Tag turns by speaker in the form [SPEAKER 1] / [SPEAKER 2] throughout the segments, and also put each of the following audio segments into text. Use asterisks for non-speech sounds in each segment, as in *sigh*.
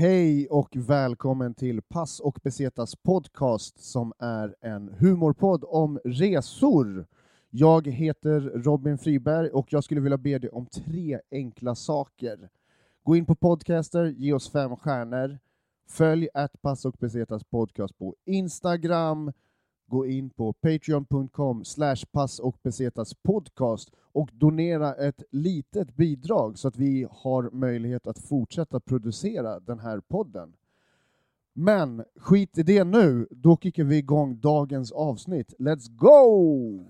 [SPEAKER 1] Hej och välkommen till Pass och Besetas podcast som är en humorpodd om resor. Jag heter Robin Friberg och jag skulle vilja be dig om tre enkla saker. Gå in på Podcaster, ge oss fem stjärnor, följ att Pass och Besetas podcast på Instagram, gå in på patreon.com slash pass och besetas podcast och donera ett litet bidrag så att vi har möjlighet att fortsätta producera den här podden. Men skit i det nu, då kickar vi igång dagens avsnitt. Let's go!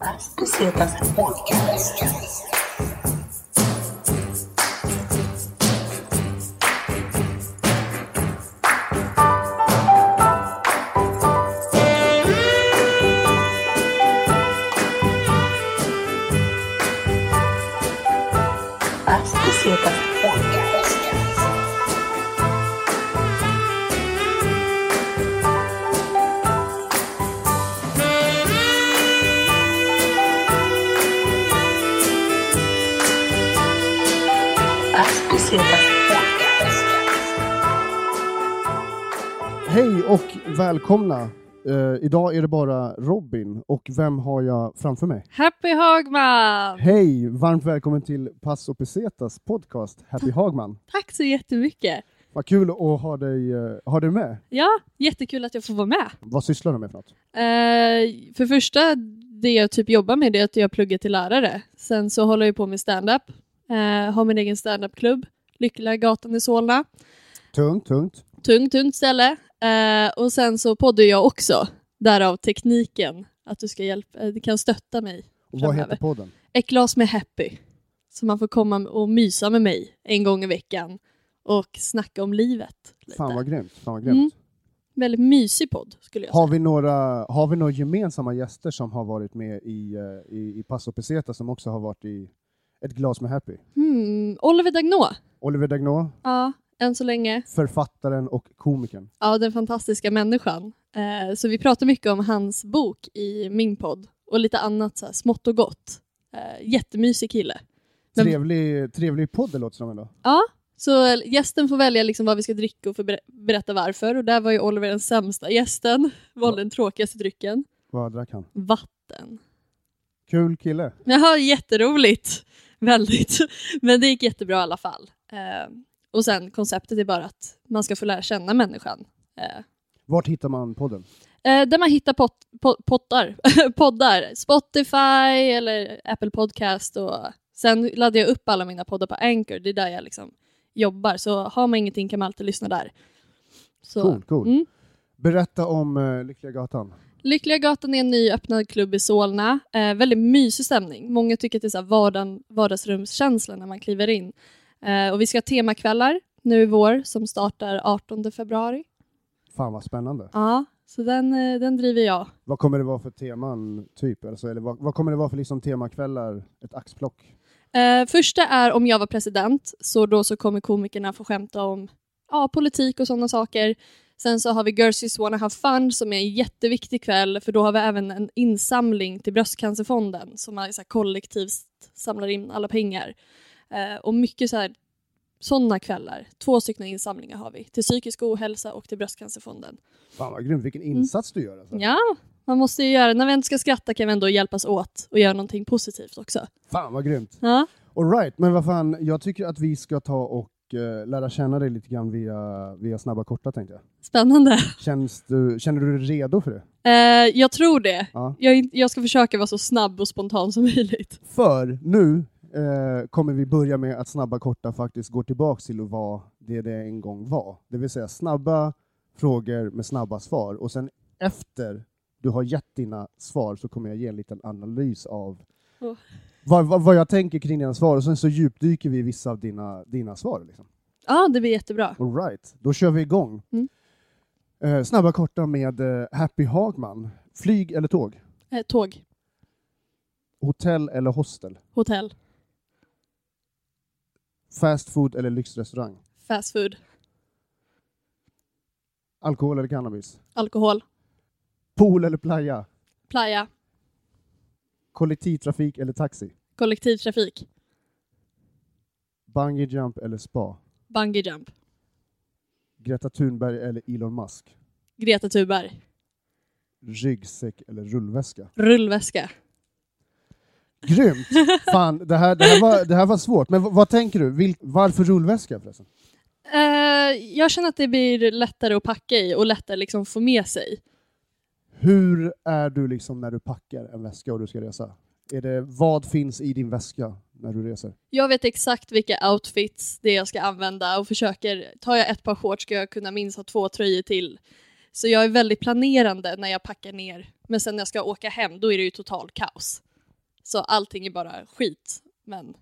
[SPEAKER 2] Besetas podcast.
[SPEAKER 1] Hej och välkomna! Eh, idag är det bara Robin, och vem har jag framför mig?
[SPEAKER 3] Happy Hagman!
[SPEAKER 1] Hej! Varmt välkommen till Pass och Besetas podcast, Happy Hagman.
[SPEAKER 3] Tack så jättemycket!
[SPEAKER 1] Vad kul att ha dig, eh, ha dig med.
[SPEAKER 3] Ja, jättekul att jag får vara med.
[SPEAKER 1] Vad sysslar du med för något?
[SPEAKER 3] Eh, för första, det jag typ jobbar med är att jag pluggar till lärare. Sen så håller jag på med stand-up. Eh, har min egen stand-up-klubb, Lyckliga gatan i Solna.
[SPEAKER 1] Tungt, tungt.
[SPEAKER 3] Tungt, tungt ställe. Eh, och sen så poddar jag också. Därav tekniken, att du ska hjälpa, eh, du kan stötta mig
[SPEAKER 1] Och vad heter podden?
[SPEAKER 3] Ett glas med Happy. Så man får komma och mysa med mig en gång i veckan och snacka om livet. Lite.
[SPEAKER 1] Fan vad grymt. Fan vad grymt.
[SPEAKER 3] Mm. Väldigt mysig podd skulle jag
[SPEAKER 1] Har
[SPEAKER 3] säga.
[SPEAKER 1] vi, några, har vi några gemensamma gäster som har varit med i, eh, i, i Passo Peseta som också har varit i Ett glas med Happy?
[SPEAKER 3] Hmm. Oliver Dagnå.
[SPEAKER 1] Oliver Dagnå,
[SPEAKER 3] Ja, än så länge.
[SPEAKER 1] författaren och komikern.
[SPEAKER 3] Ja, den fantastiska människan. Eh, så vi pratar mycket om hans bok i min podd och lite annat så här, smått och gott. Eh, jättemysig kille. Men-
[SPEAKER 1] Trevlig, trevlig podd det låter som ändå.
[SPEAKER 3] Ja, så eh, gästen får välja liksom vad vi ska dricka och får berätta varför. Och där var ju Oliver den sämsta gästen. Valde den tråkigaste drycken.
[SPEAKER 1] Vad drack han?
[SPEAKER 3] Vatten.
[SPEAKER 1] Kul kille.
[SPEAKER 3] Jaha, jätteroligt. Väldigt. *laughs* Men det gick jättebra i alla fall. Eh, och sen konceptet är bara att man ska få lära känna människan. Eh,
[SPEAKER 1] Vart hittar man podden?
[SPEAKER 3] eh, där man hittar pot, pot, pottar, *laughs* poddar. Spotify eller Apple Podcast. Och sen laddar jag upp alla mina poddar på Anchor. Det är där jag liksom jobbar. Så har man ingenting kan man alltid lyssna där. Så,
[SPEAKER 1] Cool, cool.
[SPEAKER 3] Mm.
[SPEAKER 1] Berätta om uh, Lyckliga Gatan.
[SPEAKER 3] Lyckliga gatan är en ny öppnad klubb i Solna. Eh, väldigt mysig stämning. Många tycker att det är så här vardag, vardagsrumskänsla när man kliver in. Eh, och vi ska ha temakvällar nu i vår som startar 18 februari.
[SPEAKER 1] Fan vad spännande.
[SPEAKER 3] Ja, så den, eh, den driver jag.
[SPEAKER 1] Vad kommer det vara för teman, typ? Alltså, eller vad, vad kommer det vara för liksom, temakvällar? Ett axplock?
[SPEAKER 3] Eh, första är om jag var president, så då så kommer komikerna få skämta om ja, politik och sådana saker. Sen så har vi Girls Just Wanna Have Fun som är en jätteviktig kväll för då har vi även en insamling till Bröstcancerfonden som är så kollektivt samlar in alla pengar. Eh, och mycket så här sådana kvällar. Två stycken insamlingar har vi till psykisk ohälsa och till Bröstcancerfonden.
[SPEAKER 1] Fan vad grymt, vilken insats du gör alltså.
[SPEAKER 3] Ja, man måste ju göra, när vi inte ska skratta kan vi ändå hjälpas åt och göra någonting positivt också.
[SPEAKER 1] Fan vad grymt.
[SPEAKER 3] Ja.
[SPEAKER 1] All right, men vad fan, jag tycker att vi ska ta och eh, lära känna dig lite grann via, via snabba korta tänkte jag.
[SPEAKER 3] Spännande.
[SPEAKER 1] Känns du, känner du dig redo för det?
[SPEAKER 3] Eh, jag tror det.
[SPEAKER 1] Ja.
[SPEAKER 3] Jag, jag ska försöka vara så snabb och spontan som möjligt.
[SPEAKER 1] För nu eh, kommer vi börja med att snabba korta faktiskt går tillbaks till att vara det det en gång var. Det vill säga snabba frågor med snabba svar och sen efter du har gett dina svar så kommer jag ge en liten analys av
[SPEAKER 3] Åh.
[SPEAKER 1] vad, vad, vad jag tänker kring dina svar och sen så djupdyker vi i vissa av dina, dina svar. Liksom.
[SPEAKER 3] Ja, det blir jättebra.
[SPEAKER 1] All right, då kör vi igång.
[SPEAKER 3] Mm.
[SPEAKER 1] Eh, snabba korta med eh, Happy Hagman. Flyg eller tåg?
[SPEAKER 3] Eh, tåg,
[SPEAKER 1] Hotell eller hostel?
[SPEAKER 3] hotell,
[SPEAKER 1] Fast food eller lyxrestaurang?
[SPEAKER 3] fast food,
[SPEAKER 1] Alkohol eller cannabis?
[SPEAKER 3] alkohol,
[SPEAKER 1] Pool eller playa?
[SPEAKER 3] playa,
[SPEAKER 1] Kollektivtrafik eller taxi?
[SPEAKER 3] kollektivtrafik,
[SPEAKER 1] Bungee jump eller spa?
[SPEAKER 3] bungee jump,
[SPEAKER 1] Greta Thunberg eller Elon Musk?
[SPEAKER 3] Greta Thunberg.
[SPEAKER 1] Ryggsäck eller rullväska?
[SPEAKER 3] Rullväska.
[SPEAKER 1] Grymt! Fan, det här, det här, var, det här var svårt. Men vad tänker du? Vil, varför rullväska förresten?
[SPEAKER 3] Eh, jag känner att det blir lättare att packa i och lättare liksom få med sig.
[SPEAKER 1] Hur är du liksom när du packar en väska och du ska resa? Är det, vad finns i din väska när du reser?
[SPEAKER 3] Jag vet exakt vilka outfits det är jag ska använda och försöker, tar jag ett par shorts ska jag kunna minst ha två tröjor till. Så jag är väldigt planerande när jag packar ner. Men sen när jag ska åka hem, då är det ju total kaos. Så allting är bara skit. Men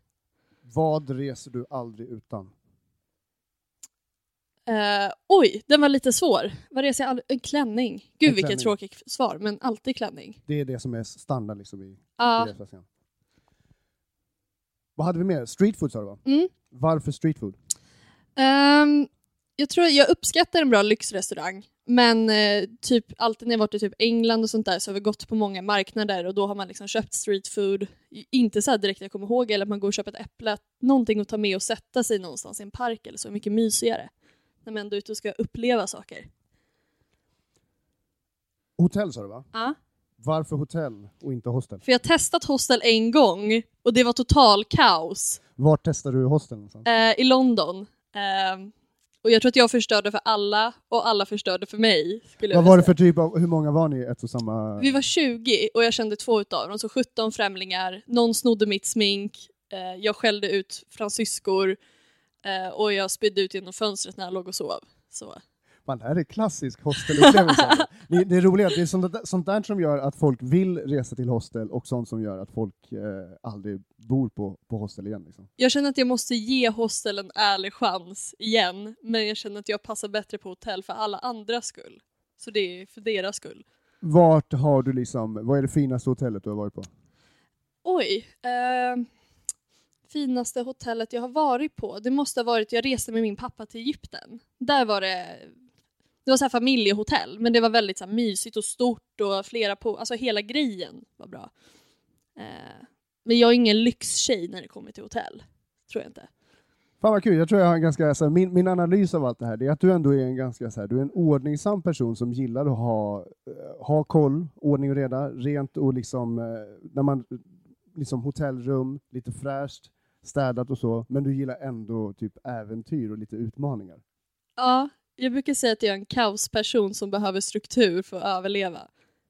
[SPEAKER 1] Vad reser du aldrig utan?
[SPEAKER 3] eh, oj, den var lite svår. Vad reser jag aldrig? En klänning. Gud
[SPEAKER 1] En
[SPEAKER 3] vilket
[SPEAKER 1] klänning.
[SPEAKER 3] tråkigt svar, men alltid klänning.
[SPEAKER 1] Det är det som är standard liksom i, i resväskan. Vad hade vi mer? Street food sa du va?
[SPEAKER 3] mm.
[SPEAKER 1] Varför street food?
[SPEAKER 3] Jag tror jag uppskattar en bra lyxrestaurang. Men eh, typ alltid när jag varit i typ England och sånt där så har vi gått på många marknader och då har man liksom köpt street food. I- Inte så här direkt jag kommer ihåg eller att man går och köper ett äpple. Någonting att ta med och sätta sig någonstans i en park eller så. Mycket mysigare. När man ändå är ute och ska uppleva saker.
[SPEAKER 1] Hotell sa du va?
[SPEAKER 3] Ja.
[SPEAKER 1] Varför hotell och inte hostel?
[SPEAKER 3] För jag har testat hostel en gång och det var total kaos.
[SPEAKER 1] Vart testade du hostel någonstans?
[SPEAKER 3] Eh, I London. Ehm, och jag tror att jag förstörde för alla och alla förstörde för mig. Skulle
[SPEAKER 1] Vad var det för typ av, hur många var ni ett och samma?
[SPEAKER 3] Vi var 20 och jag kände två utav dem, så 17 främlingar. Någon snodde mitt smink, eh, jag skällde ut fransyskor eh, och jag spydde ut genom fönstret när jag låg och sov. Så.
[SPEAKER 1] Man, det här är klassisk hostelupplevelse. *laughs* det, det är roligt att det är sånt där, sånt där som gör att folk vill resa till hostel och sånt som gör att folk eh, aldrig bor på, på hostel igen. Liksom.
[SPEAKER 3] Jag känner att jag måste ge hostel en ärlig chans igen, men jag känner att jag passar bättre på hotell för alla andras skull. Så det är för deras skull.
[SPEAKER 1] Vart har du liksom, vad är det finaste hotellet du har varit på?
[SPEAKER 3] Oj. Eh, finaste hotellet jag har varit på, det måste ha varit, jag reste med min pappa till Egypten. Där var det, det var så här familjehotell, men det var väldigt så här mysigt och stort och flera på, alltså hela grejen var bra. Eh, men jag är ingen lyxtjej när det kommer till hotell. Tror jag inte.
[SPEAKER 1] Fan vad kul, jag tror jag har en ganska, så här, min, min analys av allt det här är att du ändå är en ganska så här, du är en ordningsam person som gillar att ha, eh, ha koll, ordning och reda, rent och liksom, eh, när man, liksom hotellrum, lite fräscht, städat och så, men du gillar ändå typ äventyr och lite utmaningar.
[SPEAKER 3] Ja, jag brukar säga att jag är en kaosperson som behöver struktur för att överleva.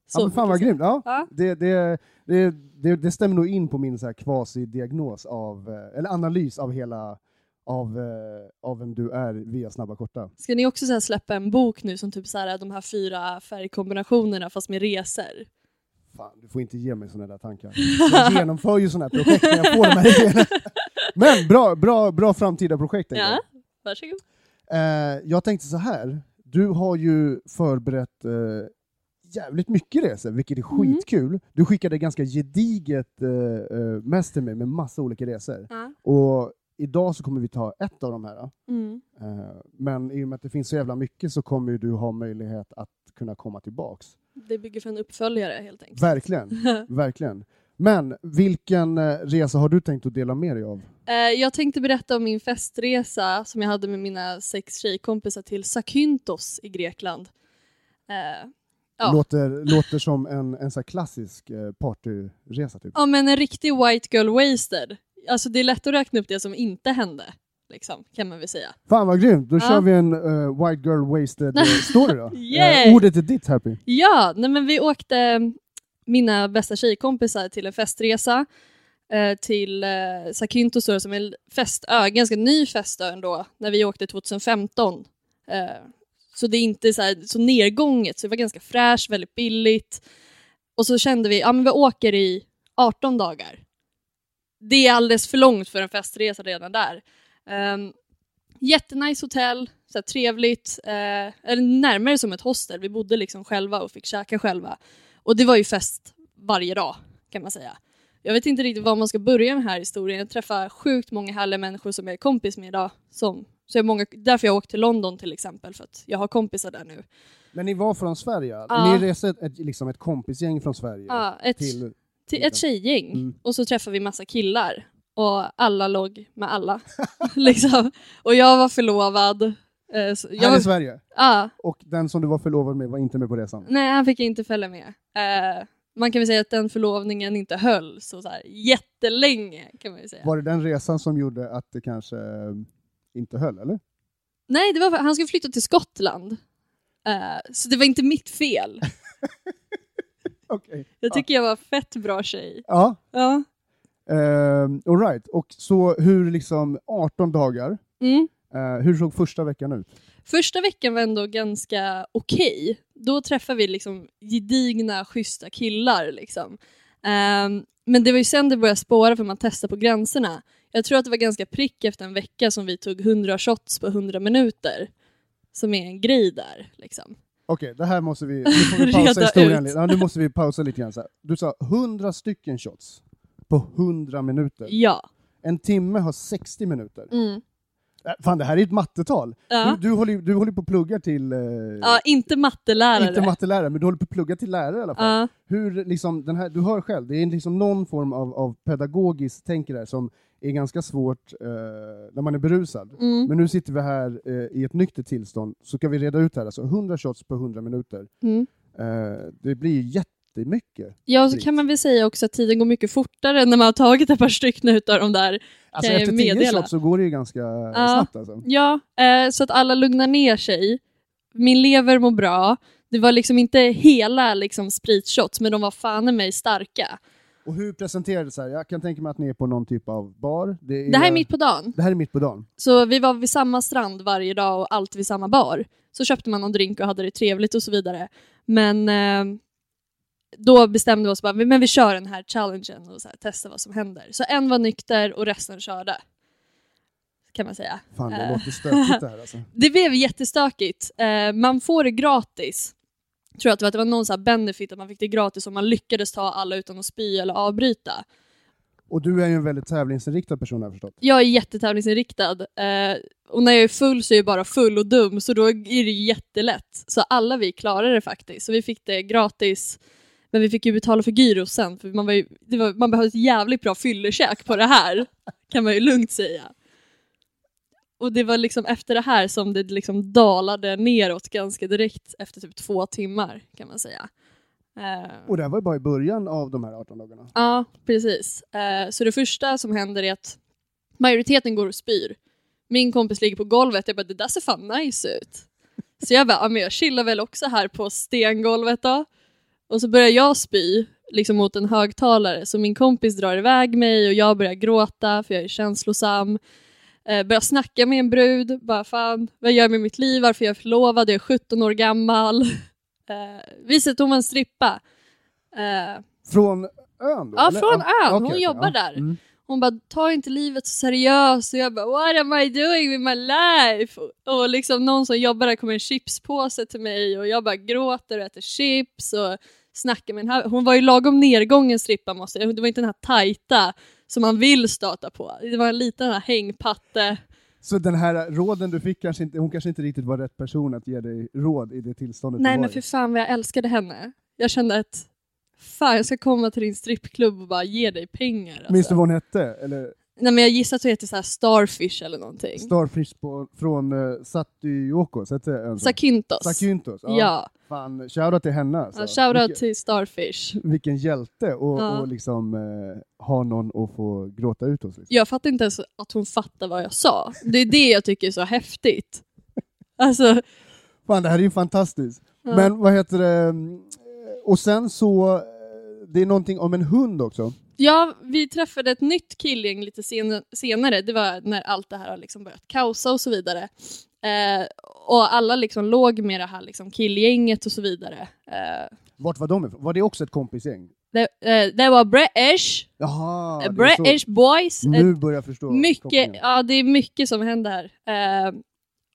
[SPEAKER 3] Så
[SPEAKER 1] ja, men fan vad grymt! Ja,
[SPEAKER 3] Ja.
[SPEAKER 1] det, det, det, det, stämmer nog in på min så här quasi-diagnos av, eh, eller analys av hela, av, eh, av vem du är via Snabba Korta.
[SPEAKER 3] Ska ni också så släppa en bok nu som typ så här, de här fyra färgkombinationerna fast med resor?
[SPEAKER 1] Fan, du får inte ge mig sådana där tankar. Jag *laughs* genomför ju sådana här projekt när jag får de här idéerna. *laughs* Men bra, bra, bra framtida projekt.
[SPEAKER 3] Ja, varsågod.
[SPEAKER 1] Eh, jag tänkte så här, du har ju förberett eh, jävligt mycket resor, vilket är
[SPEAKER 3] Mm.
[SPEAKER 1] skitkul. Du skickade ganska gediget eh, eh, mess till mig med massa olika resor.
[SPEAKER 3] Ja.
[SPEAKER 1] Och idag så kommer vi ta ett av de här.
[SPEAKER 3] Mm.
[SPEAKER 1] Men i och med att det finns så jävla mycket så kommer du ha möjlighet att kunna komma tillbaks.
[SPEAKER 3] Det bygger för en uppföljare helt enkelt.
[SPEAKER 1] Verkligen, *laughs* verkligen. Men vilken eh, resa har du tänkt att dela med dig av?
[SPEAKER 3] Eh, jag tänkte berätta om min festresa som jag hade med mina sex tjejkompisar till Zakynthos i Grekland. Eh, Ja.
[SPEAKER 1] Låter, låter som en, en så klassisk partyresa typ.
[SPEAKER 3] ja men en riktig white girl wasted. Alltså det är lätt att räkna upp det som inte hände. Liksom, kan man väl säga.
[SPEAKER 1] Fan vad grymt, då
[SPEAKER 3] Ja.
[SPEAKER 1] kör vi en eh, White Girl Wasted story då. *laughs*
[SPEAKER 3] Yay!
[SPEAKER 1] Eh, ordet är ditt Happy.
[SPEAKER 3] Ja, nej men vi åkte, mina bästa tjejkompisar, till en festresa eh, till eh, Zakynthos som är en festö, ganska ny festö ändå, när vi åkte 2015. Eh, så det är inte så, här, så nedgånget, så det var ganska fräscht, väldigt billigt. Och så kände vi, ja men vi åker i 18 dagar. Det är alldeles för långt för en festresa redan där. Um, jättenice hotell, så här, trevligt, eh, eller närmare som ett hostel. Vi bodde liksom själva och fick käka själva. Och det var ju fest varje dag kan man säga. Jag vet inte riktigt var man ska börja med den här historien. Jag träffar sjukt många härliga människor som jag är kompis med idag. Som, så jag är många, därför jag åkt till London till exempel, för att jag har kompisar där nu.
[SPEAKER 1] Men ni var från Sverige?
[SPEAKER 3] Ja.
[SPEAKER 1] Ni reste ett, ett, liksom ett kompisgäng från Sverige
[SPEAKER 3] Ja, ett,
[SPEAKER 1] till...
[SPEAKER 3] till ett tjejgäng.
[SPEAKER 1] Mm.
[SPEAKER 3] Och så träffade vi massa killar. Och alla låg med alla. *laughs* liksom. Och jag var förlovad. Eh, jag
[SPEAKER 1] Här
[SPEAKER 3] var,
[SPEAKER 1] i Sverige.
[SPEAKER 3] ja,
[SPEAKER 1] Och den som du var förlovad med var inte med på resan.
[SPEAKER 3] nej, han fick inte följa med. Eh, man kan väl säga att den förlovningen inte höll så, så här, jättelänge. kan man säga.
[SPEAKER 1] Var det den resan som gjorde att det kanske eh, inte höll, eller?
[SPEAKER 3] Nej, det var för, han skulle flytta till Skottland. Eh, så det var inte mitt fel. *laughs*
[SPEAKER 1] Okej.
[SPEAKER 3] Jag tycker jag var fett bra tjej.
[SPEAKER 1] Ja,
[SPEAKER 3] Ja.
[SPEAKER 1] uh, all right. Och så hur liksom 18 dagar,
[SPEAKER 3] Mm.
[SPEAKER 1] Eh, hur såg första veckan ut?
[SPEAKER 3] Första veckan var ändå ganska okej. Då träffade vi liksom gedigna, schyssta killar. Liksom. Ehm, men det var ju sen det började spåra för man testade på gränserna. Jag tror att det var ganska prick efter en vecka som vi tog 100 shots på 100 minuter. Som är en grej där. Liksom.
[SPEAKER 1] Okej, det här måste vi, nu får vi *laughs* pausa historien lite. Ja, nu måste vi pausa lite grann. Så här. Du sa 100 stycken shots på 100 minuter.
[SPEAKER 3] Ja.
[SPEAKER 1] En timme har 60 minuter.
[SPEAKER 3] Mm.
[SPEAKER 1] Äh, Fan, det här är ett mattetal.
[SPEAKER 3] Ja.
[SPEAKER 1] Du, du, håller, du håller på att plugga till, eh,
[SPEAKER 3] ja, inte mattelärare.
[SPEAKER 1] inte mattelärare, men du håller på att plugga till lärare i alla fall.
[SPEAKER 3] Ja.
[SPEAKER 1] Hur, liksom, den här, du hör själv, det är liksom någon form av, av pedagogiskt tänk där som är ganska svårt eh, när man är berusad.
[SPEAKER 3] Mm.
[SPEAKER 1] Men nu sitter vi här eh, i ett nyktert tillstånd, så ska vi reda ut det här. Alltså 100 shots på 100 minuter.
[SPEAKER 3] Mm.
[SPEAKER 1] Eh, det blir ju jättemycket.
[SPEAKER 3] Ja, så kan man väl säga också att tiden går mycket fortare när man har tagit ett par stycken utav de där.
[SPEAKER 1] Alltså efter 10
[SPEAKER 3] meddela?
[SPEAKER 1] shots så går det ju ganska snabbt alltså.
[SPEAKER 3] Ja, eh, så att alla lugnar ner sig. Min lever mår bra. Det var liksom inte hela liksom, spritshots, men de var fan i mig starka.
[SPEAKER 1] Och hur presenterades det här? Jag kan tänka mig att ni är på någon typ av bar. är,
[SPEAKER 3] Det här är mitt på dagen.
[SPEAKER 1] det här är mitt på dagen.
[SPEAKER 3] Så vi var vid samma strand varje dag och alltid vid samma bar. Så köpte man någon drink och hade det trevligt och så vidare. Men eh, då bestämde vi oss bara, men vi kör den här challengen och så här, testar vad som händer. Så en var nykter och resten körde. Kan man säga.
[SPEAKER 1] Fan, det
[SPEAKER 3] Eh.
[SPEAKER 1] låter stökigt det här alltså. *laughs*
[SPEAKER 3] Det blev jättestökigt. Eh, man får det gratis. Jag tror att det var, att det var någon så här benefit att man fick det gratis om man lyckades ta alla utan att spy eller avbryta.
[SPEAKER 1] Och du är ju en väldigt tävlingsinriktad person har jag förstått.
[SPEAKER 3] Jag är jättetävlingsinriktad eh, och när jag är full så är jag bara full och dum så då är det jättelätt. Så alla vi klarade det faktiskt. Så vi fick det gratis. Men vi fick ju betala för gyros sen för man, var ju, var, man behövde ett jävligt bra fyllekäk på det här. *laughs* kan man ju lugnt säga. Och det var liksom efter det här som det liksom dalade neråt ganska direkt efter typ två timmar kan man säga. Eh,
[SPEAKER 1] Och det här var ju bara i början av de här 18 dagarna.
[SPEAKER 3] Ja, precis. Eh, så det första som händer är att majoriteten går och spyr. Min kompis ligger på golvet, jag bara det där ser fan nice ut. Så jag bara, ja, men jag chillar väl också här på stengolvet då. Och så börjar jag spy, liksom mot en högtalare, så min kompis drar iväg mig och jag börjar gråta för jag är känslosam. Eh, börjar snacka med en brud, bara fan, vad gör jag med mitt liv, varför är jag förlovad, jag är 17 år gammal. *laughs* Eh, hon var en strippa. Eh,
[SPEAKER 1] Från ön då?
[SPEAKER 3] Ja,
[SPEAKER 1] eller?
[SPEAKER 3] från ön. Hon
[SPEAKER 1] okej,
[SPEAKER 3] jobbar där.
[SPEAKER 1] Mm.
[SPEAKER 3] Hon bara, ta inte livet så seriöst. Och jag bara, what am I doing with my life? Och, liksom någon som jobbar där kommer en chipspåse till mig och jag bara gråter och äter chips och snackar med den här. Hon var ju lagom nedgången strippa måste jag Det var inte den här tajta som man vill stöta på. Det var en liten här hängpatte.
[SPEAKER 1] Så den här råden du fick, kanske inte, hon kanske inte riktigt var rätt person att ge dig råd i det tillståndet
[SPEAKER 3] Nej
[SPEAKER 1] du var
[SPEAKER 3] men för fan vad jag älskade henne. Jag kände att fan jag ska komma till din strippklubb och bara ge dig pengar. Alltså.
[SPEAKER 1] Minns du vad hon hette? Eller
[SPEAKER 3] Nej men jag gissar att hon heter så här Starfish eller någonting.
[SPEAKER 1] Starfish på, från uh, Satyokos, hette ön så?
[SPEAKER 3] Zakynthos.
[SPEAKER 1] Zakynthos?
[SPEAKER 3] Ja,
[SPEAKER 1] Fan, shoutout till henne alltså.
[SPEAKER 3] ja shoutout till Starfish.
[SPEAKER 1] vilken hjälte och,
[SPEAKER 3] Ja.
[SPEAKER 1] och liksom eh, ha någon att få gråta ut hos. Liksom.
[SPEAKER 3] Jag fattar inte ens att hon fattar vad jag sa. Det är det jag tycker är så häftigt. Alltså,
[SPEAKER 1] Fan, det här är ju fantastiskt.
[SPEAKER 3] Ja.
[SPEAKER 1] Men vad heter det, mm, och sen så, eh, det är någonting om en hund också.
[SPEAKER 3] ja, vi träffade ett nytt killgäng lite sen- senare. Det var när allt det här har liksom börjat kaosa och så vidare. Eh, och alla liksom låg med det här liksom killgänget och så vidare. Eh,
[SPEAKER 1] Vart var de ifrån? Var det också ett kompisgäng?
[SPEAKER 3] det, eh, det var British,
[SPEAKER 1] Jaha.
[SPEAKER 3] British boys.
[SPEAKER 1] Nu börjar jag förstå.
[SPEAKER 3] Mycket, ja det är mycket som händer här. Eh,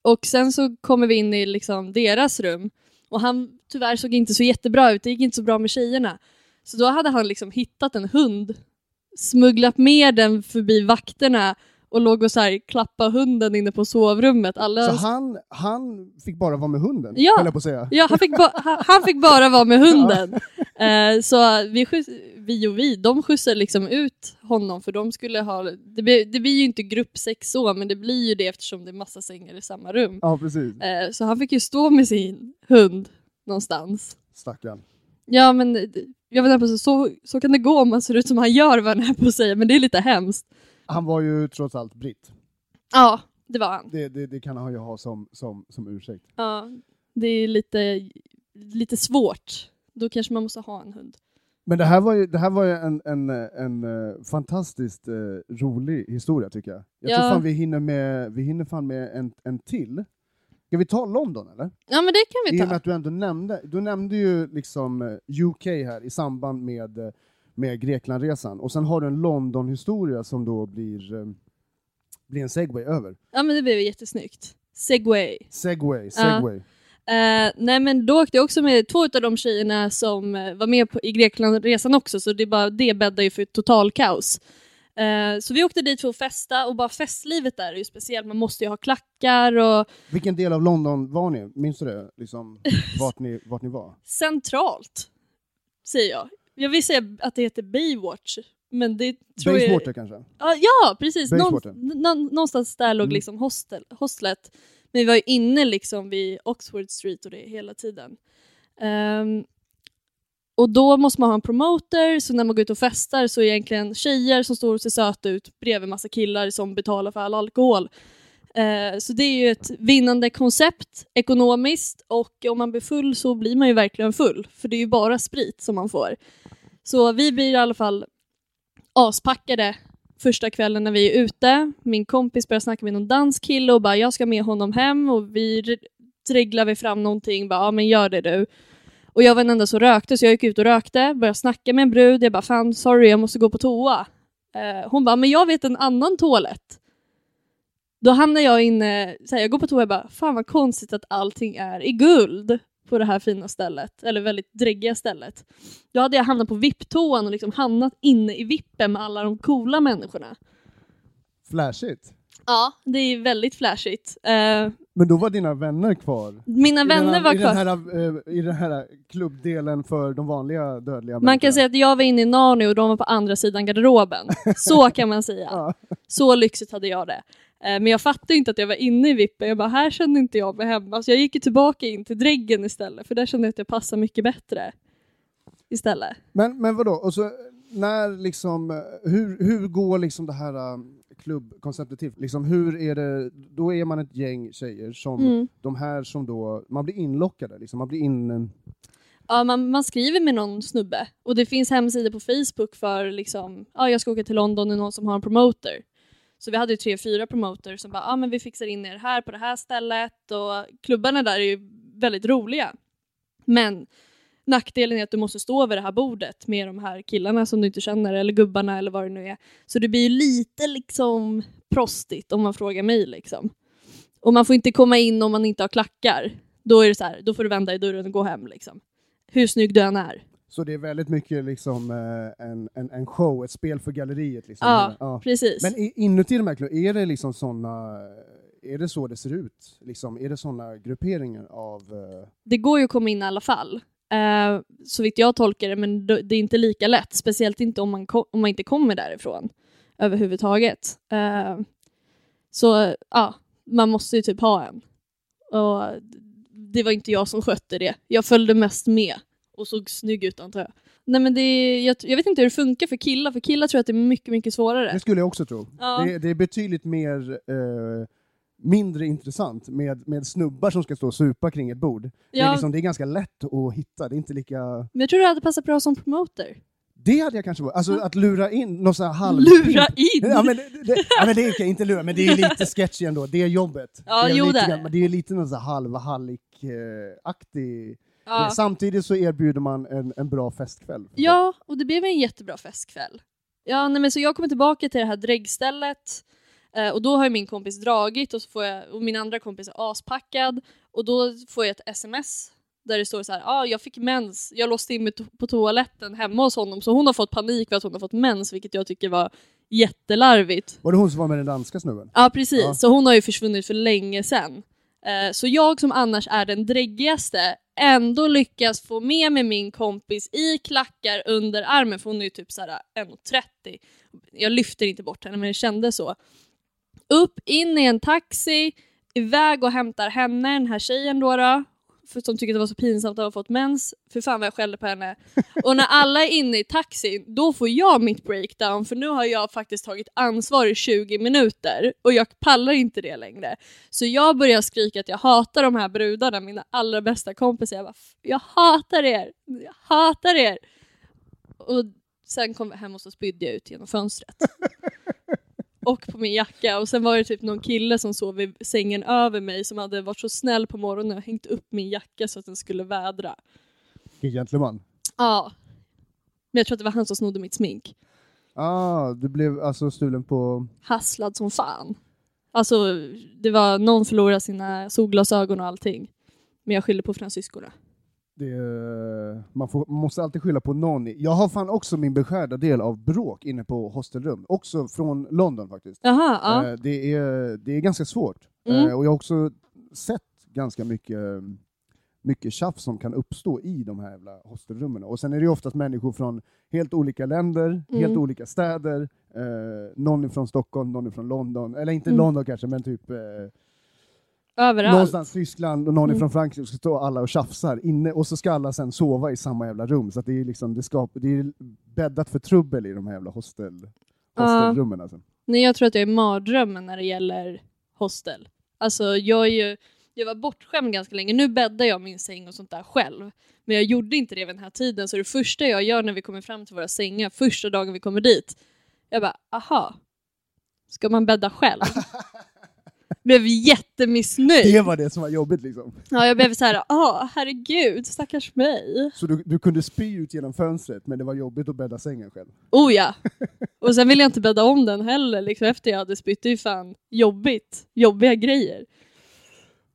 [SPEAKER 3] och sen så kommer vi in i liksom deras rum och han tyvärr såg inte så jättebra ut, det gick inte så bra med tjejerna. Så då hade han liksom hittat en hund, smugglat med den förbi vakterna och låg och så här klappa hunden inne på sovrummet. Alla...
[SPEAKER 1] Så han, han fick bara vara med hunden,
[SPEAKER 3] Ja.
[SPEAKER 1] jag på att säga.
[SPEAKER 3] Ja, han fick, *laughs* han, fick bara vara med hunden. Eh, så vi, vi och vi, de skjutsade liksom ut honom för de skulle ha, det blir, det blir ju inte gruppsex så, men det blir ju det eftersom det är massa sängar i samma rum.
[SPEAKER 1] Ja, precis.
[SPEAKER 3] Eh, så han fick ju stå med sin hund någonstans.
[SPEAKER 1] Stackarn.
[SPEAKER 3] Ja men jag vet inte, så, så, kan det gå om man ser ut som han gör vad jag på att säga, men det är lite hemskt.
[SPEAKER 1] Han var ju trots allt britt.
[SPEAKER 3] Ja, det var han.
[SPEAKER 1] Det, det, det kan han ju ha som, som, som ursäkt.
[SPEAKER 3] Ja, det är lite, lite svårt. Då kanske man måste ha en hund.
[SPEAKER 1] Men det här var ju, det här var ju en, en, en, eh, fantastiskt eh, rolig historia tycker jag. Jag
[SPEAKER 3] Ja.
[SPEAKER 1] tror fan vi hinner med, vi hinner fan med en, en till. Ska vi ta London eller?
[SPEAKER 3] Ja men det kan vi
[SPEAKER 1] I och med
[SPEAKER 3] ta.
[SPEAKER 1] att du ändå nämnde, du nämnde ju liksom eh, UK här i samband med, eh, med Greklandresan, och sen har du en London-historia som då blir, eh, blir en segway över.
[SPEAKER 3] Ja men det blev jättesnyggt. Segway.
[SPEAKER 1] Segway, segway.
[SPEAKER 3] Eh, nej men då åkte jag också med två av de tjejerna som eh, var med på, i Greklandresan också så det, bara, det bäddar ju för total kaos. Eh, så vi åkte dit för att festa och bara festlivet där är ju speciellt, man måste ju ha klackar och
[SPEAKER 1] Vilken del av London var ni? Minns du det? Liksom, *laughs* vart, ni, vart ni var?
[SPEAKER 3] centralt, säger jag. Jag vill säga att det heter Baywatch, men det tror jag...
[SPEAKER 1] Basewater kanske?
[SPEAKER 3] Ja, ja precis!
[SPEAKER 1] Basewater.
[SPEAKER 3] nå- någonstans där låg
[SPEAKER 1] Mm.
[SPEAKER 3] liksom hostel, hostlet. Men vi var ju inne liksom vid Oxford Street och det hela tiden. Ehm, och då måste man ha en promoter, så när man går ut och festar så är det egentligen tjejer som står och ser söta ut bredvid massa killar som betalar för all alkohol. Eh, så det är ju ett vinnande koncept ekonomiskt och om man blir full så blir man ju verkligen full för det är ju bara sprit som man får. Så vi blir i alla fall aspackade första kvällen när vi är ute. Min kompis börjar snacka med någon dansk kille och bara jag ska med honom hem och vi dreglar vi fram någonting, bara ja men gör det du. Och jag var den enda som rökte så jag gick ut och rökte, började snacka med en brud, jag bara fan sorry jag måste gå på toa. Eh, hon bara men jag vet en annan toalett. Då hamnar jag inne, så här, jag går på toa och bara fan vad konstigt att allting är i guld på det här fina stället, eller väldigt dräggiga stället. Då hade jag hamnat på VIP-toan och liksom hamnat inne i vippen med alla de coola människorna.
[SPEAKER 1] Flashigt.
[SPEAKER 3] Ja, det är väldigt flashigt. Eh,
[SPEAKER 1] Men då var dina vänner kvar?
[SPEAKER 3] mina vänner
[SPEAKER 1] här,
[SPEAKER 3] var
[SPEAKER 1] i
[SPEAKER 3] kvar.
[SPEAKER 1] Den här, eh, I den här klubbdelen för de vanliga dödliga
[SPEAKER 3] Man kan säga att jag var inne i Narnia och de var på andra sidan garderoben. *laughs* Så kan man säga.
[SPEAKER 1] Ja.
[SPEAKER 3] Så lyxigt hade jag det. Eh, Men jag fattade inte att jag var inne i vippen. Jag bara, här kände inte jag mig hemma. Så jag gick tillbaka in till dräggen istället, för där kände jag att jag passade mycket bättre. Istället.
[SPEAKER 1] Men, men vadå, och så, när liksom, hur, hur går liksom det här eh, klubbkonceptet till? Liksom, hur är det, då är man ett gäng tjejer som,
[SPEAKER 3] Mm.
[SPEAKER 1] de här som då, man blir inlockade, liksom, man blir in... eh,
[SPEAKER 3] Ja, man, man skriver med någon snubbe och det finns hemsidor på Facebook för liksom, ja jag ska åka till London och någon som har en promoter. Så vi hade ju tre, fyra promoter som bara, ja men vi fixar in er här på det här stället och klubbarna där är ju väldigt roliga. Men nackdelen är att du måste stå vid det här bordet med de här killarna som du inte känner eller gubbarna eller vad det nu är. Så det blir ju lite liksom prostigt om man frågar mig liksom. Och man får inte komma in om man inte har klackar. Då är det så här, då får du vända i dörren och gå hem liksom. Hur snygg du än är.
[SPEAKER 1] Så det är väldigt mycket liksom, eh, en, en, en show, ett spel för galleriet. Liksom.
[SPEAKER 3] Ja,
[SPEAKER 1] Ja.
[SPEAKER 3] precis.
[SPEAKER 1] Men inuti de här klubbarna, är det liksom såna, är det så det ser ut? Liksom, är det såna grupperingar av... eh,
[SPEAKER 3] Det går ju att komma in i alla fall. Uh, så vitt jag tolkar det, men det är inte lika lätt. Speciellt inte om man, om man inte kommer därifrån överhuvudtaget. Så ja, man måste ju typ ha en. Och det var inte jag som skötte det. Jag följde mest med och såg snygg ut antar jag. Nej men det är, jag, jag vet inte hur det funkar för killar, för killar tror jag att det är mycket, mycket svårare.
[SPEAKER 1] Det skulle jag också tro.
[SPEAKER 3] Ja.
[SPEAKER 1] Det, det är betydligt mer eh, mindre intressant med, med snubbar som ska stå och supa kring ett bord. Det, är
[SPEAKER 3] Ja.
[SPEAKER 1] liksom, det är ganska lätt att hitta, det är inte lika...
[SPEAKER 3] Men jag tror det hade passat bra som promoter.
[SPEAKER 1] Det hade jag kanske varit. Alltså att lura in någon sån här halv...
[SPEAKER 3] Lura *laughs* in!
[SPEAKER 1] Ja men, det, det, ja, men det är okej, inte lura, men det är lite sketchy ändå, det är jobbet.
[SPEAKER 3] Ja,
[SPEAKER 1] det är
[SPEAKER 3] jo,
[SPEAKER 1] lite,
[SPEAKER 3] det
[SPEAKER 1] grann-
[SPEAKER 3] det.
[SPEAKER 1] men det är lite någon sån här halv
[SPEAKER 3] Ja.
[SPEAKER 1] Samtidigt så erbjuder man en, en bra festkväll.
[SPEAKER 3] Ja, och det blev en jättebra festkväll. Ja, nej, men så jag kommer tillbaka till det här dräggstället eh, och då har min kompis dragit och, så får jag, och min andra kompis är aspackad och då får jag ett sms där det står så här, ah, jag fick mens, jag låste in mig to- på toaletten hemma hos honom så hon har fått panik för att hon har fått mens vilket jag tycker var jättelarvigt.
[SPEAKER 1] Var det hon som var med den danska snubben?
[SPEAKER 3] Ja precis,
[SPEAKER 1] Ja.
[SPEAKER 3] så hon har ju försvunnit för länge sedan. Eh, så jag som annars är den dräggigaste ändå lyckas få med mig min kompis i klackar under armen, för hon är ju typ såhär 1,30. Eh, jag lyfter inte bort henne men det kändes så. Upp, in i en taxi, iväg och hämtar henne, den här tjejen då, då för som tyckte det var så pinsamt att ha fått mens. För fan vad jag skällde på henne. Och när alla är inne i taxin, då får jag mitt breakdown för nu har jag faktiskt tagit ansvar i 20 minuter och jag pallar inte det längre. Så jag börjar skrika att jag hatar de här brudarna, mina allra bästa kompisar. Jag bara, jag hatar er! Jag hatar er! Och sen kom vi hem och så spydde jag ut genom fönstret. *laughs* och på min jacka och sen var det typ någon kille som sov i sängen över mig som hade varit så snäll på morgonen och hängt upp min jacka så att den skulle vädra.
[SPEAKER 1] Vilken gentleman.
[SPEAKER 3] Ja. Men jag tror att det var han som snodde mitt smink.
[SPEAKER 1] Ah, du blev alltså stulen på...
[SPEAKER 3] Hasslad som fan. Alltså, det var någon förlorade sina solglasögon och allting. Men jag skyller på fransyskorna.
[SPEAKER 1] Det, man, får, man måste alltid skylla på någon. Jag har fan också min beskärda del av bråk inne på hostelrum. Också från London faktiskt.
[SPEAKER 3] Jaha, ja.
[SPEAKER 1] Eh, det, är, det är ganska svårt.
[SPEAKER 3] Mm.
[SPEAKER 1] Eh, och jag har också sett ganska mycket, mycket tjafs som kan uppstå i de här jävla hostelrummen. Och sen är det oftast människor från helt olika länder, helt
[SPEAKER 3] Mm.
[SPEAKER 1] olika städer. Eh, någon är från Stockholm, någon är från London. Eller inte
[SPEAKER 3] Mm.
[SPEAKER 1] London kanske, men typ eh,
[SPEAKER 3] Överallt.
[SPEAKER 1] någonstans Tyskland och någon
[SPEAKER 3] Mm.
[SPEAKER 1] från Frankrike så står alla och tjafsar inne och så ska alla sen sova i samma jävla rum. Så det är liksom, det, skap, det är bäddat för trubbel i de här jävla hostel, hostelrummen. Alltså.
[SPEAKER 3] Nej, jag tror att jag är mardrömmen när det gäller hostel. Alltså, jag är ju... Jag var bortskämd ganska länge. Nu bäddar jag min säng och sånt där själv. Men jag gjorde inte det vid den här tiden, så det första jag gör när vi kommer fram till våra sängar, första dagen vi kommer dit, jag bara, aha, ska man bädda själv? *laughs* blev jättemissnöjd.
[SPEAKER 1] Det var det som var jobbigt liksom.
[SPEAKER 3] Ja, jag blev så här, ah, herregud, stackars mig.
[SPEAKER 1] Så du, du kunde spy ut genom fönstret, men det var jobbigt att bädda sängen själv.
[SPEAKER 3] Oh ja. Och sen vill jag inte bädda om den heller, liksom efter jag hade spytt. Det är ju fan jobbigt. Jobbiga grejer.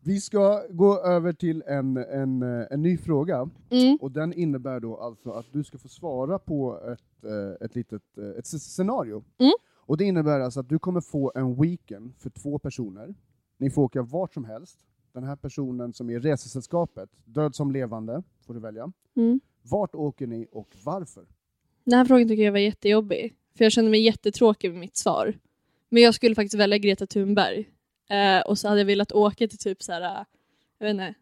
[SPEAKER 1] Vi ska gå över till en, en, en ny fråga,
[SPEAKER 3] Mm.
[SPEAKER 1] och den innebär då alltså att du ska få svara på ett, eh, ett litet eh, ett sc- scenario.
[SPEAKER 3] Mm.
[SPEAKER 1] Och det innebär alltså att du kommer få en weekend för två personer. Ni får åka vart som helst. Den här personen som är resesällskapet, död som levande, får du välja.
[SPEAKER 3] Mm.
[SPEAKER 1] Vart åker ni och varför?
[SPEAKER 3] Den här frågan tycker jag var jättejobbig. För jag kände mig jättetråkig med mitt svar. Men jag skulle faktiskt välja Greta Thunberg. Eh, och så hade jag velat åka till typ så här, eh, jag vet inte,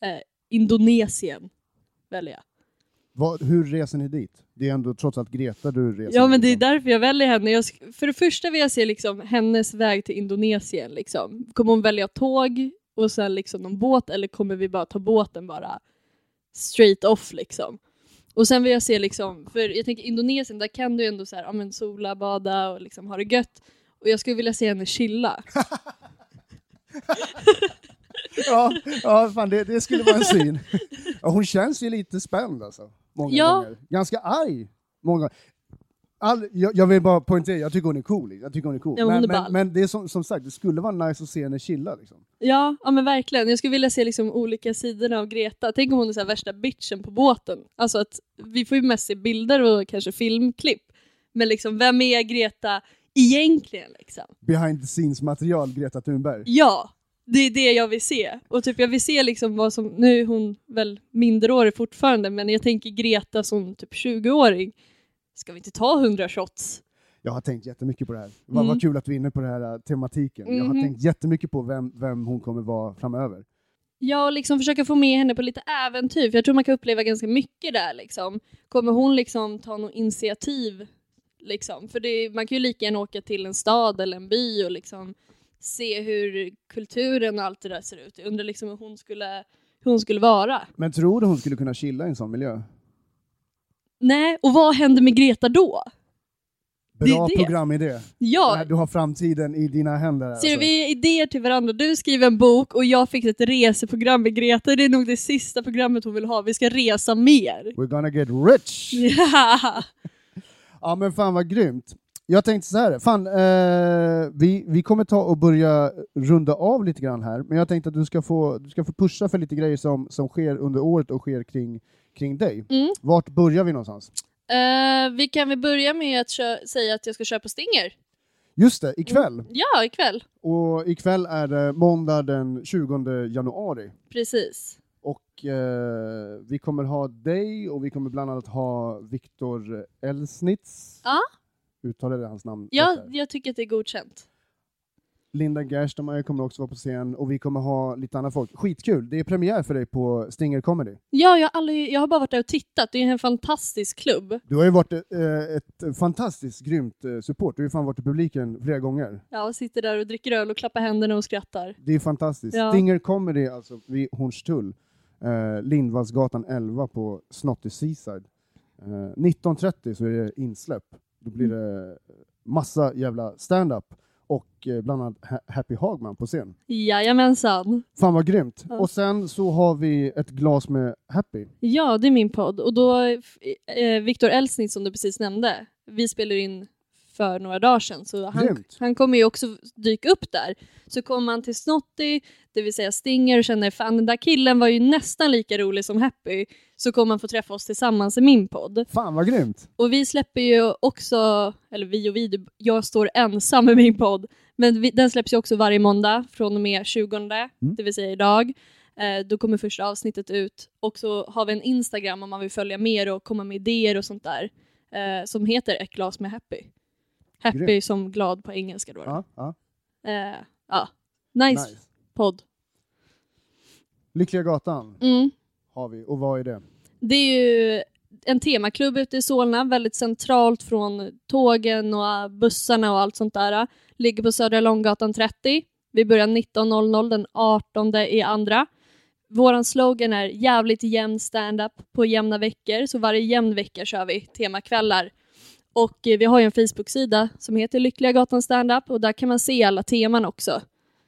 [SPEAKER 3] eh, Indonesien. Välja.
[SPEAKER 1] Vad, hur reser ni dit? Det är ändå trots allt Greta du reser
[SPEAKER 3] Ja men det är
[SPEAKER 1] liksom.
[SPEAKER 3] därför jag väljer henne. Jag, för det första vill jag se liksom hennes väg till Indonesien. Liksom. Kommer hon välja tåg och sen liksom någon båt eller kommer vi bara ta båten bara straight off liksom? Och sen vill jag se liksom, för jag tänker Indonesien där kan du ändå så här, ja, men sola, bada och liksom ha det gött. Och jag skulle vilja se henne chilla. *laughs* *laughs*
[SPEAKER 1] Ja, ja fan, det, det skulle vara en syn. Ja, hon känns ju lite spänd alltså. Många
[SPEAKER 3] Ja.
[SPEAKER 1] gånger. Ganska arg. Många. All, jag, jag vill bara poängtera, jag tycker hon är cool. Jag tycker hon är cool.
[SPEAKER 3] Ja, men är
[SPEAKER 1] men, men det är som, som sagt, det skulle vara nice att se henne chilla. Liksom.
[SPEAKER 3] Ja, ja men verkligen. Jag skulle vilja se liksom olika sidorna av Greta. Tänk om hon är så värsta bitchen på båten. Alltså att vi får ju mest se bilder och kanske filmklipp. Men liksom, vem är Greta egentligen liksom?
[SPEAKER 1] Behind the scenes material, Greta Thunberg.
[SPEAKER 3] Ja, det är det jag vill se. Och typ jag vill se liksom vad som, nu är hon väl minderårig fortfarande, men jag tänker Greta som typ 20-åring. Ska vi inte ta 100 shots?
[SPEAKER 1] Jag har tänkt jättemycket på det här. Vad,
[SPEAKER 3] Mm.
[SPEAKER 1] vad kul att du är inne på den här äh, tematiken. Jag har
[SPEAKER 3] Mhm.
[SPEAKER 1] tänkt jättemycket på vem, vem hon kommer vara framöver.
[SPEAKER 3] Ja, och liksom försöka få med henne på lite äventyr, för jag tror man kan uppleva ganska mycket där. Liksom. Kommer hon liksom ta något initiativ? Liksom? För det, man kan ju lika gärna åka till en stad eller en by och liksom se hur kulturen och allt det där ser ut. Jag undrar liksom hur hon skulle, hur hon skulle vara.
[SPEAKER 1] Men tror du hon skulle kunna chilla i en sån miljö?
[SPEAKER 3] Nej, och vad händer med Greta då? Det
[SPEAKER 1] Bra
[SPEAKER 3] det.
[SPEAKER 1] programidé.
[SPEAKER 3] Ja,
[SPEAKER 1] Du har framtiden i dina händer.
[SPEAKER 3] Ser
[SPEAKER 1] alltså.
[SPEAKER 3] vi idéer till varandra. Du skriver en bok och jag fick ett reseprogram med Greta. Det är nog det sista programmet hon vill ha. Vi ska resa mer.
[SPEAKER 1] We're gonna get rich! *laughs*
[SPEAKER 3] Ja.
[SPEAKER 1] Ja men fan vad grymt. Jag tänkte så här, fan, eh, vi, vi kommer ta och börja runda av lite grann här, men jag tänkte att du ska få, du ska få pusha för lite grejer som, som sker under året och sker kring, kring dig.
[SPEAKER 3] Mm.
[SPEAKER 1] Vart börjar vi någonstans?
[SPEAKER 3] Eh, vi kan väl börja med att säga att jag ska köpa Stinger.
[SPEAKER 1] Just det, ikväll.
[SPEAKER 3] Ja, ikväll.
[SPEAKER 1] Och ikväll är det måndag den 20 januari.
[SPEAKER 3] Precis.
[SPEAKER 1] Och eh, vi kommer ha dig och vi kommer bland annat ha Viktor Elsnitz.
[SPEAKER 3] Ja.
[SPEAKER 1] Uttalade hans namn
[SPEAKER 3] Ja,
[SPEAKER 1] rätt där?
[SPEAKER 3] jag tycker att det är godkänt.
[SPEAKER 1] Linda Gerstenmeier kommer också vara på scen och vi kommer ha lite annat folk. Skitkul! Det är premiär för dig på Stinger Comedy.
[SPEAKER 3] Ja, jag har, aldrig, jag har bara varit där och tittat. Det är en fantastisk klubb.
[SPEAKER 1] Du har ju varit eh, ett fantastiskt grymt eh, support. Du har ju fan varit i publiken flera gånger.
[SPEAKER 3] Jag sitter där och dricker öl och klappar händerna och skrattar.
[SPEAKER 1] Det är fantastiskt.
[SPEAKER 3] Ja.
[SPEAKER 1] Stinger Comedy alltså vid Hornstull. Eh, Lindvallsgatan 11 på Snotty Seaside. Eh, 19.30 så är det insläpp. Då blir det massa jävla stand-up och eh, bland annat Ha- Happy Hagman på scen.
[SPEAKER 3] Jajamensan.
[SPEAKER 1] Fan vad grymt!
[SPEAKER 3] Ja.
[SPEAKER 1] Och sen så har vi ett glas med Happy.
[SPEAKER 3] Ja, det är min podd. Och då, eh, Viktor Elsnitz som du precis nämnde, vi spelar in för några dagar sedan, så han, han kommer ju också dyka upp där. Så kommer man till Snotty, det vill säga Stinger, och känner fan den där killen var ju nästan lika rolig som Happy, så kommer man få träffa oss tillsammans i min podd.
[SPEAKER 1] Fan vad grymt!
[SPEAKER 3] Och vi släpper ju också, eller vi och vi, jag står ensam med min podd, men vi, den släpps ju också varje måndag från och med 20, det vill säga idag. Eh, då kommer första avsnittet ut och så har vi en Instagram om man vill följa mer och komma med idéer och sånt där eh, som heter Ett glas med Happy. Happy
[SPEAKER 1] Grymt.
[SPEAKER 3] som glad på engelska då.
[SPEAKER 1] Ja, ja.
[SPEAKER 3] Eh, ja. Nice,
[SPEAKER 1] Nice.
[SPEAKER 3] podd.
[SPEAKER 1] Lyckliga gatan
[SPEAKER 3] Mm.
[SPEAKER 1] har vi. Och vad är det?
[SPEAKER 3] Det är ju en temaklubb ute i Solna, väldigt centralt från tågen och bussarna och allt sånt där. Ligger på Södra Långgatan 30. Vi börjar 19.00 den 18 i andra. Våran slogan är jävligt jämn stand-up på jämna veckor, så varje jämn vecka kör vi temakvällar. Och eh, vi har ju en Facebook-sida som heter Lyckliga Gatan Stand-up och där kan man se alla teman också.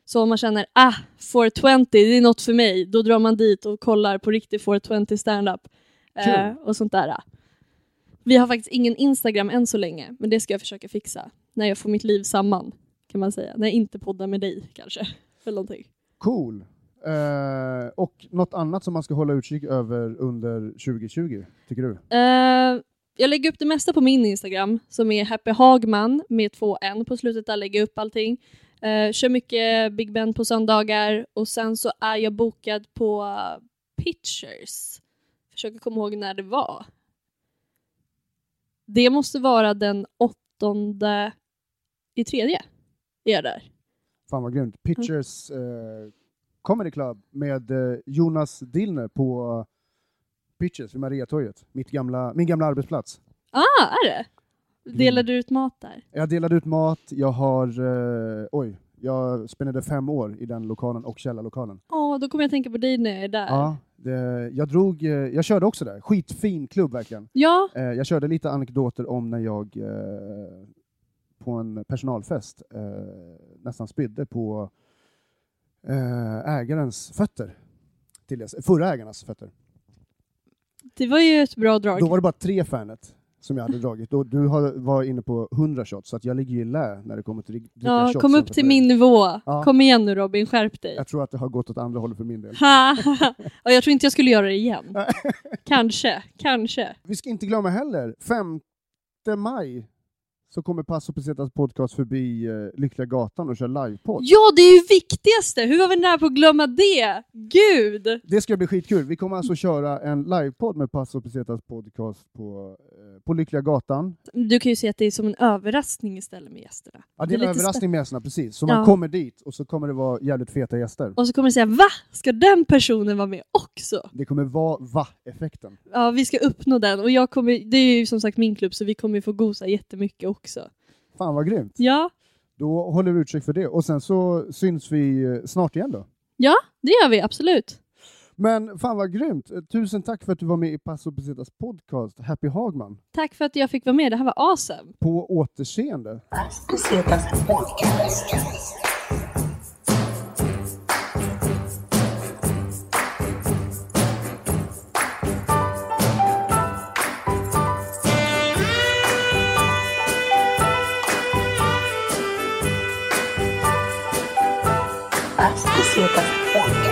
[SPEAKER 3] Så om man känner ah, 420, det är något för mig, då drar man dit och kollar på riktig 420 stand-up. Eh,
[SPEAKER 1] Kul.
[SPEAKER 3] och sånt där. Vi har faktiskt ingen Instagram än så länge, men det ska jag försöka fixa. När jag får mitt liv samman, kan man säga. När jag inte poddar med dig, kanske. *laughs* Eller någonting.
[SPEAKER 1] Cool! Eh, och något annat som man ska hålla utkik över under 2020, tycker du?
[SPEAKER 3] Eh, jag lägger upp det mesta på min Instagram, som är Happy Hagman med två N på slutet. Där lägger jag upp allting. Eh, kör mycket Big Ben på söndagar och sen så är jag bokad på Pictures. Försöker komma ihåg när det var. Det måste vara den åttonde i tredje. Är jag där.
[SPEAKER 1] Fan vad grymt. Pitchers eh, Comedy Club med eh, Jonas Dillner på Pitchers vid Mariatorget. Mitt gamla, min gamla arbetsplats.
[SPEAKER 3] Ah, är det? Delar du ut mat där?
[SPEAKER 1] Jag delade ut mat, jag har, eh, oj, jag spenderade fem år i den lokalen och källarlokalen.
[SPEAKER 3] Åh, då kommer jag tänka på dig när jag är där.
[SPEAKER 1] Ja, det, jag drog, eh, jag körde också där. Skitfin klubb verkligen.
[SPEAKER 3] Ja,
[SPEAKER 1] Eh, jag körde lite anekdoter om när jag eh, på en personalfest eh, nästan spydde på eh, ägarens fötter. Till dess, förra ägarnas fötter.
[SPEAKER 3] Det var ju ett bra drag.
[SPEAKER 1] Då var det bara tre Fanet som jag hade dragit och du har, var inne på 100 shots så att jag ligger ju i lä när det kommer till dricka
[SPEAKER 3] Ja,
[SPEAKER 1] shots
[SPEAKER 3] kom upp till min nivå.
[SPEAKER 1] Ja.
[SPEAKER 3] Kom igen nu Robin, skärp dig.
[SPEAKER 1] Jag tror att det har gått åt andra hållet för min del.
[SPEAKER 3] ja, jag tror inte jag skulle göra det igen. *laughs* kanske, kanske.
[SPEAKER 1] Vi ska inte glömma heller, 5 maj så kommer Passo Pesetas podcast förbi eh, Lyckliga Gatan och kör livepodd.
[SPEAKER 3] Ja, det är ju viktigaste! Hur var vi nära på att glömma det? Gud!
[SPEAKER 1] Det ska bli skitkul. Vi kommer alltså köra en livepodd med Passo Pesetas podcast på, eh, på Lyckliga Gatan.
[SPEAKER 3] Du kan ju se att det är som en överraskning istället med gästerna.
[SPEAKER 1] Ja, det är en
[SPEAKER 3] lite
[SPEAKER 1] överraskning med gästerna, precis. Så man
[SPEAKER 3] Ja.
[SPEAKER 1] kommer dit och så kommer det vara jävligt feta gäster.
[SPEAKER 3] Och så kommer du säga va? Ska den personen vara med också?
[SPEAKER 1] Det kommer vara va-effekten.
[SPEAKER 3] Ja, vi ska uppnå den och jag kommer, det är ju som sagt min klubb så vi kommer få gosa jättemycket också.
[SPEAKER 1] Fan vad grymt.
[SPEAKER 3] Ja,
[SPEAKER 1] Då håller vi utkik för det. Och sen så syns vi eh, snart igen då.
[SPEAKER 3] ja det gör vi absolut.
[SPEAKER 1] Men fan vad grymt. Eh, Tusen tack för att du var med i Passo Pesetas podcast, Happy Hagman.
[SPEAKER 3] Tack för att jag fick vara med, det här var awesome.
[SPEAKER 1] På återseende.
[SPEAKER 2] Paz Pesetas Podcast. Paz Pesetas Podcast.